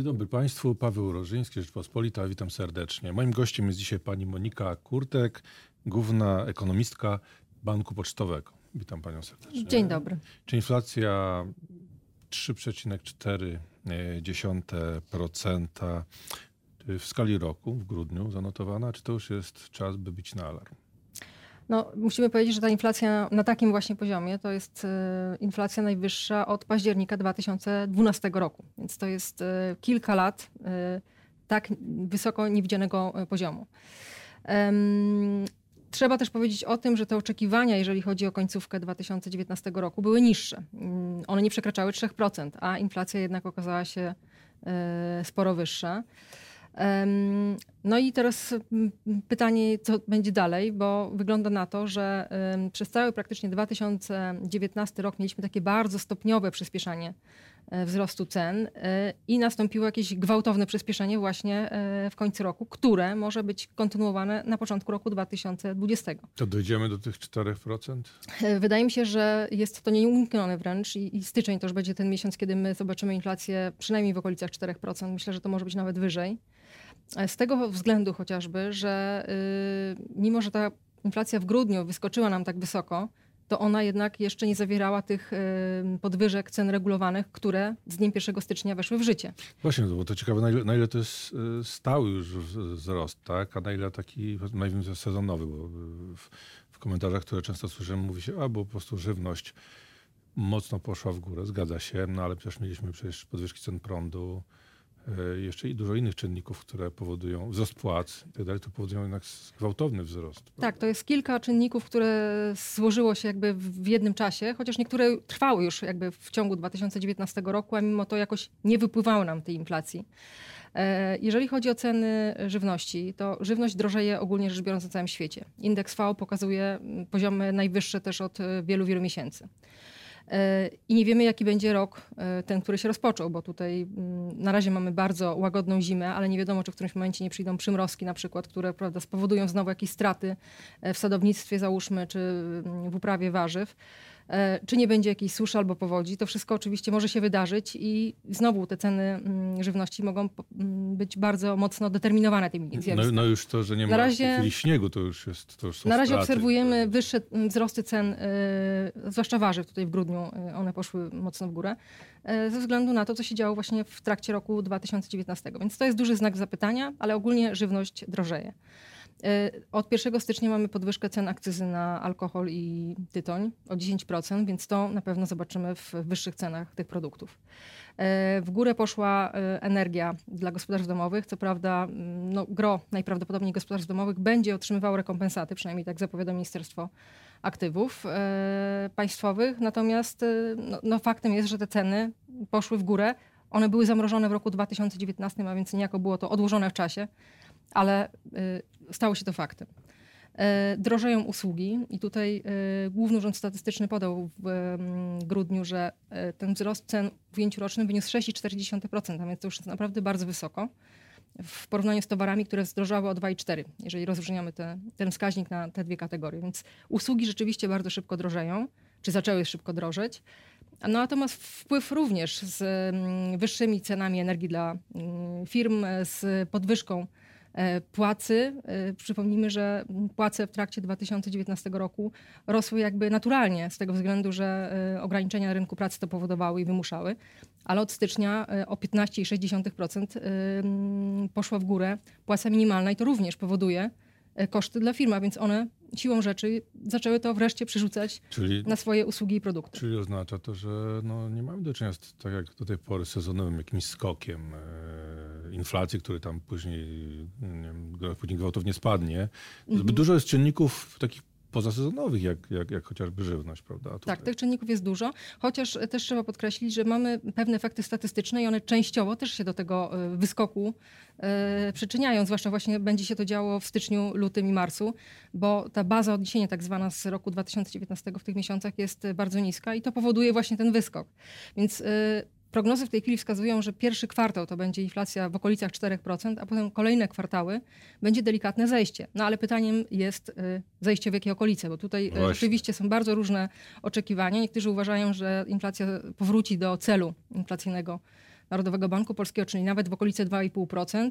Dzień dobry Państwu, Paweł Rożyński, Rzeczpospolita, witam serdecznie. Moim gościem jest dzisiaj pani Monika Kurtek, główna ekonomistka Banku Pocztowego. Witam Panią serdecznie. Dzień dobry. Czy inflacja 3,4% w skali roku, w grudniu zanotowana, czy to już jest czas, by bić na alarm? No, musimy powiedzieć, że ta inflacja na takim właśnie poziomie to jest e, inflacja najwyższa od października 2012 roku. Więc to jest e, kilka lat e, tak wysoko niewidzianego poziomu. Trzeba też powiedzieć o tym, że te oczekiwania, jeżeli chodzi o końcówkę 2019 roku, były niższe. Mm, one nie przekraczały 3%, a inflacja jednak okazała się sporo wyższa. No i teraz mm, pytanie, co będzie dalej, bo wygląda na to, że przez cały praktycznie 2019 rok mieliśmy takie bardzo stopniowe przyspieszanie e, wzrostu cen e, i nastąpiło jakieś gwałtowne przyspieszenie właśnie e, w końcu roku, które może być kontynuowane na początku roku 2020. To dojdziemy do tych 4%? Wydaje mi się, że jest to nieuniknione wręcz i, i styczeń to już będzie ten miesiąc, kiedy my zobaczymy inflację przynajmniej w okolicach 4%. Myślę, że to może być nawet wyżej. Z tego względu chociażby, że yy, mimo, że ta inflacja w grudniu wyskoczyła nam tak wysoko, to ona jednak jeszcze nie zawierała tych yy, podwyżek cen regulowanych, które z dniem 1 stycznia weszły w życie. Właśnie, bo to ciekawe, na ile, na ile to jest yy, stały już wzrost, tak? a na ile taki, nazwijmy sezonowy, bo w, w komentarzach, które często słyszymy, mówi się, a bo po prostu żywność mocno poszła w górę, zgadza się, no ale przecież mieliśmy przecież podwyżki cen prądu, E, jeszcze i dużo innych czynników, które powodują wzrost płac i tak dalej, to powodują jednak gwałtowny wzrost. Tak, to jest kilka czynników, które złożyło się jakby w jednym czasie, chociaż niektóre trwały już jakby w ciągu 2019 roku, a mimo to jakoś nie wypływały nam tej inflacji. E, jeżeli chodzi o ceny żywności, to żywność drożeje ogólnie rzecz biorąc na całym świecie. Indeks V pokazuje poziomy najwyższe też od wielu, wielu miesięcy. I nie wiemy, jaki będzie rok, e, ten, który się rozpoczął, bo tutaj mm, na razie mamy bardzo łagodną zimę, ale nie wiadomo, czy w którymś momencie nie przyjdą przymrozki na przykład, które prawda, spowodują znowu jakieś straty e, w sadownictwie, załóżmy, czy mm, w uprawie warzyw. E, czy nie będzie jakiejś suszy albo powodzi. To wszystko oczywiście może się wydarzyć i znowu te ceny mm, żywności mogą mm, być bardzo mocno determinowane tymi zjawiskami. No, no już to, że nie ma na razie, w chwili śniegu, to już jest to już Na razie straty. obserwujemy wyższe mm, wzrosty cen, yy, zwłaszcza warzyw. Tutaj w grudniu yy, one poszły mocno w górę, ze względu na to, co się działo właśnie w trakcie roku 2019. Więc to jest duży znak zapytania, ale ogólnie żywność drożeje. E, od 1 stycznia mamy podwyżkę cen akcyzy na alkohol i tytoń o 10%, więc to na pewno zobaczymy w wyższych cenach tych produktów. E, w górę poszła e, energia dla gospodarstw domowych. Co prawda, mm, no, gro najprawdopodobniej gospodarstw domowych będzie otrzymywało rekompensaty, przynajmniej tak zapowiada Ministerstwo Aktywów Państwowych. Natomiast no, no, faktem jest, że te ceny poszły w górę. One były zamrożone w roku 2019, a więc niejako było to odłożone w czasie ale y, stało się to faktem. E, drożeją usługi i tutaj e, Główny Urząd Statystyczny podał w grudniu, że e, ten wzrost cen w ujęciu rocznym wyniósł 6,4%, a więc to już jest naprawdę bardzo wysoko w porównaniu z towarami, które zdrożały o 2,4, jeżeli rozróżniamy te, ten wskaźnik na te dwie kategorie. Więc usługi rzeczywiście bardzo szybko drożeją, czy zaczęły szybko drożeć. No, natomiast wpływ również z wyższymi cenami energii dla firm, z podwyżką płacy. E, przypomnijmy, że płace w trakcie 2019 roku rosły jakby naturalnie, z tego względu, że e, ograniczenia rynku pracy to powodowały i wymuszały, ale od stycznia o 15,6% poszła w górę płaca minimalna i to również powoduje koszty dla firm, więc one siłą rzeczy zaczęły to wreszcie przerzucać czyli, na swoje usługi i produkty. Czyli oznacza to, że no, nie mamy do czynienia z, tak jak do tej pory, sezonowym jakimś skokiem e, inflacji, który tam później, nie wiem, później gwałtownie spadnie. Mhm. Dużo jest czynników takich pozasezonowych, jak, jak, jak chociażby żywność, prawda? Tutaj. Tak, tych czynników jest dużo, chociaż też trzeba podkreślić, że mamy pewne efekty statystyczne i one częściowo też się do tego e, wyskoku e, przyczyniają, zwłaszcza właśnie będzie się to działo w styczniu, lutym i marcu, bo ta baza odniesienia tak zwana z roku 2019 w tych miesiącach jest bardzo niska i to powoduje właśnie ten wyskok. Więc e, Prognozy w tej chwili wskazują, że pierwszy kwartał to będzie inflacja w okolicach 4%, a potem kolejne kwartały będzie delikatne zejście. No ale pytaniem jest y, zejście w jakie okolice, bo tutaj y, Właśnie. rzeczywiście są bardzo różne oczekiwania. Niektórzy uważają, że inflacja powróci do celu inflacyjnego Narodowego Banku Polskiego, czyli nawet w okolice 2,5%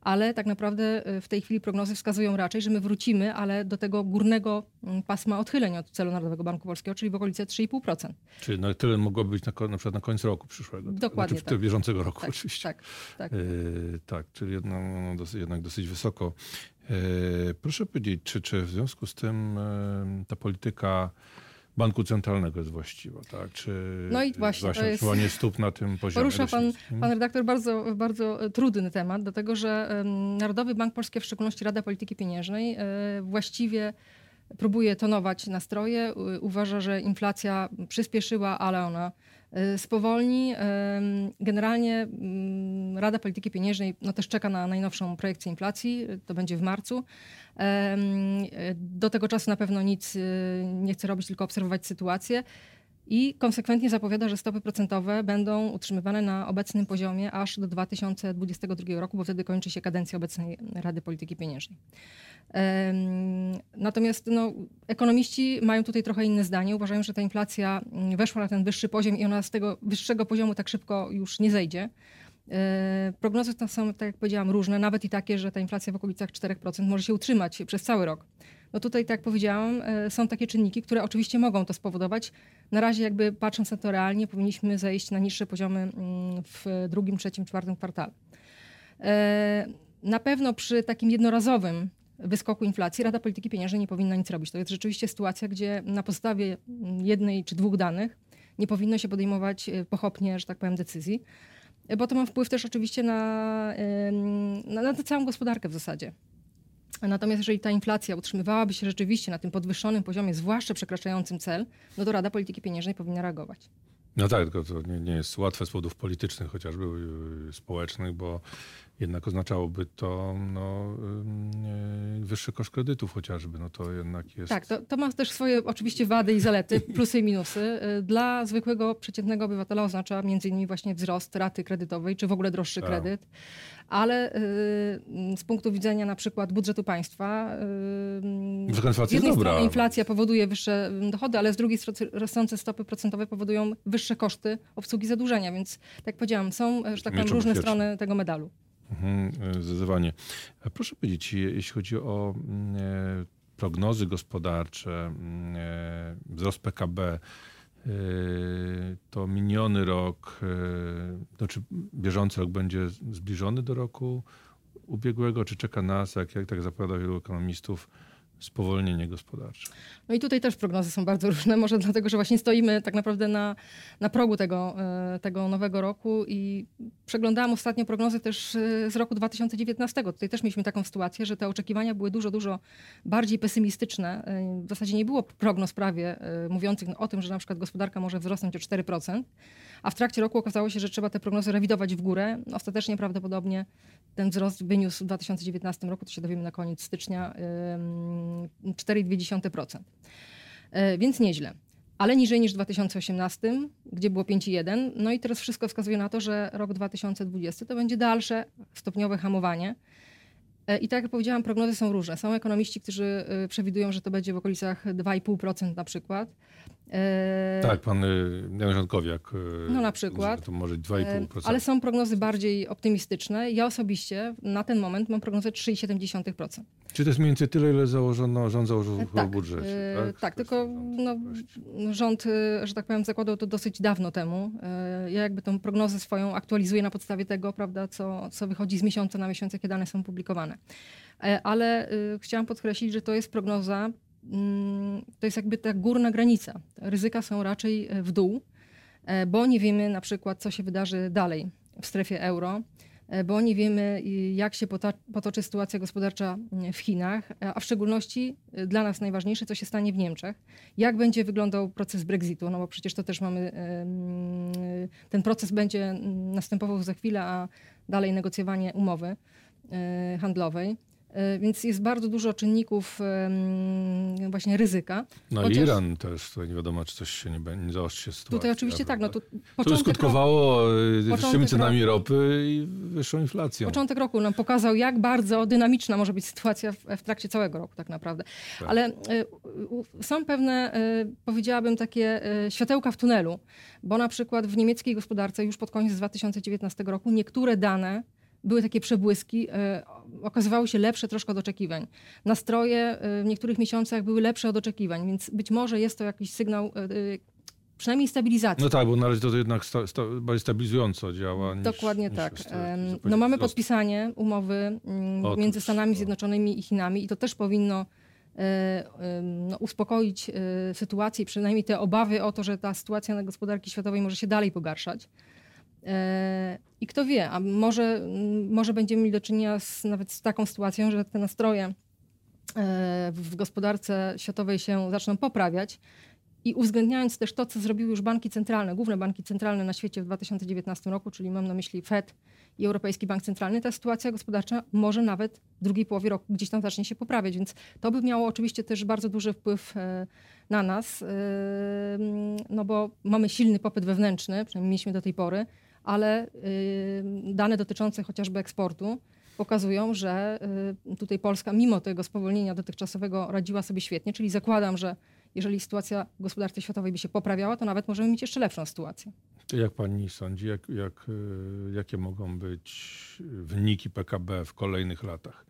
ale tak naprawdę w tej chwili prognozy wskazują raczej, że my wrócimy, ale do tego górnego mm, pasma odchyleń od celu Narodowego Banku Polskiego, czyli w okolice 3,5%. Czyli na tyle mogłoby być na, na przykład na koniec roku przyszłego. Dokładnie znaczy, tak. bieżącego roku tak, oczywiście. Tak, tak. Yy, tak czyli jedno, no, dosyć, jednak dosyć wysoko. Yy, proszę powiedzieć, czy, czy w związku z tym yy, ta polityka banku centralnego jest właściwa, tak? Czy no i właśnie, właśnie jest... utrzymanie stóp na tym poziomie? Porusza pan, pan redaktor bardzo, bardzo e, trudny temat, dlatego że Narodowy Bank Polski, a w szczególności Rada Polityki Pieniężnej, e, właściwie próbuje tonować nastroje. Uważa, że inflacja przyspieszyła, ale ona spowolni. Generalnie mm, Rada Polityki Pieniężnej no też czeka na najnowszą projekcję inflacji, to będzie w marcu. Do tego czasu na pewno nic y, nie chce robić, tylko obserwować sytuację. I konsekwentnie zapowiada, że stopy procentowe będą utrzymywane na obecnym poziomie aż do 2022 roku, bo wtedy kończy się kadencja obecnej Rady Polityki Pieniężnej. Natomiast no, ekonomiści mają tutaj trochę inne zdanie. Uważają, że ta inflacja mm, weszła na ten wyższy poziom i ona z tego wyższego poziomu tak szybko już nie zejdzie. E, prognozy są, tak jak powiedziałam, różne, nawet i takie, że ta inflacja w okolicach 4% może się utrzymać przez cały rok. No tutaj, tak jak powiedziałam, e, są takie czynniki, które oczywiście mogą to spowodować. Na razie jakby patrząc na to realnie, powinniśmy zejść na niższe poziomy mm, w drugim, trzecim, czwartym kwartale. E, na pewno przy takim jednorazowym wyskoku inflacji Rada Polityki Pieniężnej nie powinna nic robić. To jest rzeczywiście sytuacja, gdzie na podstawie jednej czy dwóch danych nie powinno się podejmować pochopnie, że tak powiem, decyzji bo to ma wpływ też oczywiście na, na, na tę całą gospodarkę w zasadzie. Natomiast jeżeli ta inflacja utrzymywałaby się rzeczywiście na tym podwyższonym poziomie, zwłaszcza przekraczającym cel, no to Rada Polityki Pieniężnej powinna reagować. No tak, tylko to nie, nie jest łatwe z powodów politycznych, chociażby y, społecznych, bo jednak oznaczałoby to no, wyższy koszt kredytów chociażby. No to jednak jest... Tak, to, to ma też swoje oczywiście wady i zalety, plusy i minusy. Y, dla zwykłego, przeciętnego obywatela oznacza między innymi właśnie wzrost raty kredytowej, czy w ogóle droższy tak. kredyt. Ale y, z punktu widzenia na przykład budżetu państwa y, z jednej strony inflacja powoduje wyższe dochody, ale z drugiej strony rosnące stopy procentowe powodują wyższe koszty obsługi zadłużenia. Więc tak jak powiedziałam, są, że tak powiem, różne strony tego medalu. Mhm, zdecydowanie. Proszę powiedzieć, jeśli chodzi o mm, e, prognozy gospodarcze, mm, e, wzrost PKB, e, to miniony rok, znaczy bieżący rok będzie zbliżony do roku ubiegłego, czy czeka nas, jak, jak tak zapowiada wielu ekonomistów, spowolnienie gospodarcze. No i tutaj też prognozy są bardzo różne, może dlatego, że właśnie stoimy tak naprawdę na, na progu tego, e, tego nowego roku i przeglądałam ostatnio prognozy też e, z roku 2019. Tutaj też mieliśmy taką sytuację, że te oczekiwania były dużo, dużo bardziej pesymistyczne. E, w zasadzie nie było prognoz prawie mówiących o tym, że na przykład gospodarka może wzrosnąć o 4%, a w trakcie roku okazało się, że trzeba te prognozy rewidować w górę. Ostatecznie prawdopodobnie ten wzrost wyniósł w 2019 roku, to się dowiemy na koniec stycznia, 4,2%. E, więc nieźle. Ale niżej niż w 2018, gdzie było 5,1. No i teraz wszystko wskazuje na to, że rok 2020 to będzie dalsze stopniowe hamowanie. E, I tak jak powiedziałam, prognozy są różne. Są ekonomiści, którzy e, przewidują, że to będzie w okolicach 2,5% na przykład. E, tak, pan Jan Rządkowiak. No na przykład. To może 2,5%. Ale są prognozy bardziej optymistyczne. Ja osobiście na ten moment mam prognozę 3,7%. Czy to jest mniej więcej tyle, ile założono, rząd założył tak, w budżecie? Tak, tak tylko no, rząd, że tak powiem, zakładał to dosyć dawno temu. Ja jakby tą prognozę swoją aktualizuję na podstawie tego, prawda, co, co wychodzi z miesiąca na miesiąc, jakie dane są publikowane. Ale chciałam podkreślić, że to jest prognoza to jest jakby ta górna granica. Ryzyka są raczej e, w dół, e, bo nie wiemy na przykład, co się wydarzy dalej w strefie euro, e, bo nie wiemy, jak się potoczy sytuacja gospodarcza mm, w Chinach, a w szczególności dla nas najważniejsze, co się stanie w Niemczech. Jak będzie wyglądał proces Brexitu, no bo przecież to też mamy, ten proces będzie następował za chwilę, a dalej negocjowanie umowy handlowej. E, Więc jest bardzo dużo czynników właśnie ryzyka. No Chociaż- i Iran też, tutaj nie wiadomo, czy coś się nie, będzie- zaostrzy się sytuacja. Tutaj oczywiście tak, no prawda? to To skutkowało wyższymi cenami roku. ropy i wyższą inflacją. początek roku nam pokazał, jak bardzo dynamiczna może być sytuacja w, w trakcie całego roku tak naprawdę. Tak. Ale e, są pewne, e, powiedziałabym, takie e, światełka w tunelu, bo na przykład w niemieckiej gospodarce już pod koniec 2019 roku niektóre dane były takie przebłyski, e, okazywały się lepsze troszkę od oczekiwań. Nastroje e, w niektórych miesiącach były lepsze od oczekiwań, więc być może jest to jakiś sygnał e, przynajmniej stabilizacji. No tak, bo na razie to jednak sta, sta, bardziej stabilizująco działa. Niż, Dokładnie niż tak. No mamy wzrost. podpisanie umowy mm, Otóż, między Stanami no. Zjednoczonymi i Chinami i to też powinno no, uspokoić sytuację, przynajmniej te obawy o to, że ta sytuacja na gospodarki światowej może się dalej pogarszać. E, I kto wie, a może, mm, może będziemy mieli do czynienia z, nawet z taką sytuacją, że te nastroje e, w gospodarce światowej się zaczną poprawiać. I uwzględniając też to, co zrobiły już banki centralne, główne banki centralne na świecie w 2019 roku, czyli mam na myśli Fed i Europejski Bank Centralny, ta sytuacja gospodarcza może nawet w drugiej połowie roku gdzieś tam zacznie się poprawiać. Więc to by miało oczywiście też bardzo duży wpływ e, na nas, no bo mamy silny popyt wewnętrzny, przynajmniej mieliśmy do tej pory, ale e, dane dotyczące chociażby eksportu pokazują, że y, tutaj Polska mimo tego spowolnienia dotychczasowego radziła sobie świetnie, czyli zakładam, że jeżeli sytuacja w gospodarce światowej by się poprawiała, to nawet możemy mieć jeszcze lepszą sytuację. Jak pani sądzi, jak, jak, y, jakie mogą być wyniki PKB w kolejnych latach?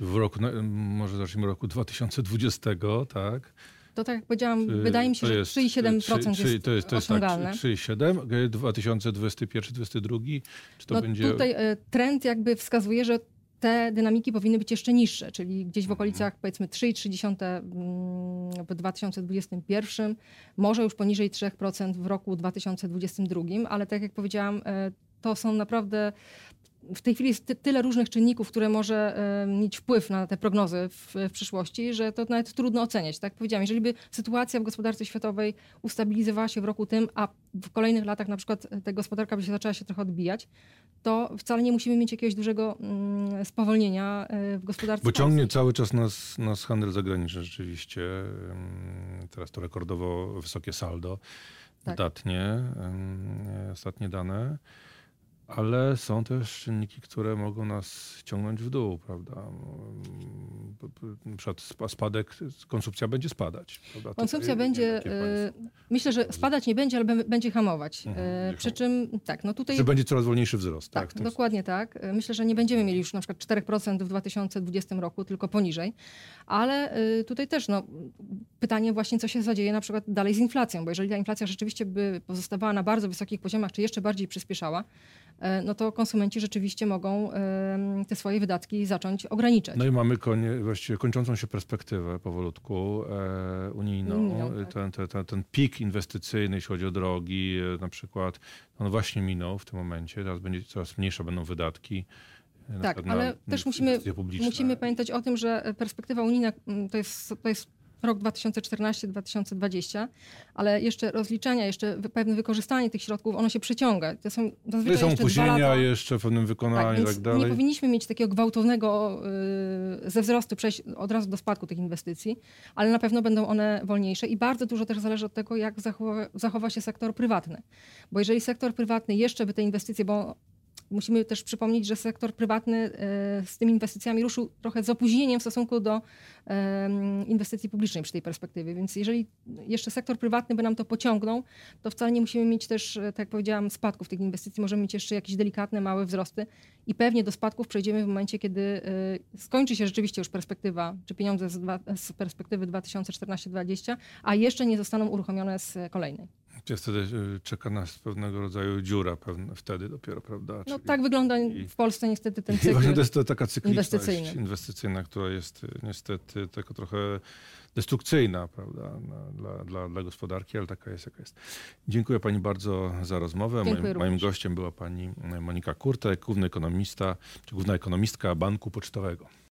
W roku, no, może zacznijmy roku 2020, tak? To tak jak powiedziałam, Czy wydaje mi się, że jest- 3,7% czy- czy jest, to jest, to jest tak, osiągalne. 3,7, y, 2021-2022, czy to no, będzie... Tutaj e, trend jakby wskazuje, że te dynamiki powinny być jeszcze niższe, czyli gdzieś w okolicach powiedzmy 3,3 mm, w 2021, może już poniżej 3% w roku 2022, ale tak jak powiedziałam, e, to są naprawdę w tej chwili jest ty, tyle różnych czynników, które może e, mieć wpływ na te prognozy w, w przyszłości, że to nawet trudno oceniać. Tak jak powiedziałam, jeżeli by sytuacja w gospodarce światowej ustabilizowała się w roku tym, a w kolejnych latach na przykład ta gospodarka by się zaczęła się trochę odbijać, to wcale nie musimy mieć jakiegoś dużego mm, spowolnienia e, w gospodarce. Bo ciągnie cały czas nas, nas handel zagraniczny rzeczywiście. Teraz to rekordowo wysokie saldo. Tak. Dodatnie, ym, ostatnie dane. Ale są też czynniki, które mogą nas ciągnąć w dół, prawda? Na przykład spa- spadek, konsumpcja będzie spadać. Prawda? Konsumpcja Tutaj, nie będzie, jakie e, myślę, że spadać nie będzie, ale będzie hamować. Mhm, E, będzie Przy czym, tak, no tutaj Że będzie coraz wolniejszy wzrost. Tak, tym dokładnie tak. E, Myślę, że nie będziemy mieli już na przykład 4% w 2020 roku, tylko poniżej. Ale tutaj też no, pytanie właśnie, co się zadzieje na przykład dalej z inflacją, bo jeżeli ta inflacja rzeczywiście by pozostawała na bardzo wysokich poziomach, czy jeszcze bardziej przyspieszała, no to konsumenci rzeczywiście mogą te swoje wydatki zacząć ograniczać. No i mamy konie, właściwie kończącą się perspektywę powolutku e, unijną. Unijną, tak. ten, ten, ten, ten pik inwestycyjny, jeśli chodzi o drogi e, na przykład, on właśnie minął w tym momencie. Teraz będzie coraz mniejsze będą wydatki. e, Tak, ale też musimy, musimy pamiętać o tym, że e, perspektywa unijna mm, to jest, to jest rok 2014-2020, ale jeszcze rozliczenia, jeszcze pewne wykorzystanie tych środków, ono się przeciąga. To są zazwyczaj i są jeszcze opóźnienia jeszcze w pewnym Tak, wykonaniu i więc tak dalej. nie powinniśmy mieć takiego gwałtownego y, ze wzrostu przejść od razu do spadku tych inwestycji, ale na pewno będą one wolniejsze i bardzo dużo też zależy od tego, jak zachowa, zachowa się sektor prywatny. Bo jeżeli sektor prywatny jeszcze by te inwestycje, bo musimy też przypomnieć, że sektor prywatny y, z tymi inwestycjami ruszył trochę z opóźnieniem w stosunku do inwestycji publicznej przy tej perspektywie. Więc jeżeli jeszcze sektor prywatny by nam to pociągnął, to wcale nie musimy mieć też, e, tak jak powiedziałam, spadków tych inwestycji. Możemy mieć jeszcze jakieś delikatne, małe wzrosty i pewnie do spadków przejdziemy w momencie, kiedy e, skończy się rzeczywiście już perspektywa, czy pieniądze z, dwa, z perspektywy 2014-2020, a jeszcze nie zostaną uruchomione z kolejnej. Gdzie Wtedy y, czeka nas pewnego rodzaju dziura pewne, wtedy dopiero, prawda? No Czyli- tak wygląda i- w Polsce niestety ten I właśnie cykl. to jest to taka cykliczność inwestycyjny. inwestycyjna, która jest y, niestety tylko trochę destrukcyjna prawda, dla, dla, dla gospodarki, ale taka jest jaka jest. Dziękuję pani bardzo za rozmowę. Dziękuję Moim, moim gościem była pani Monika Kurtek, główny ekonomista, czy główna ekonomistka Banku Pocztowego.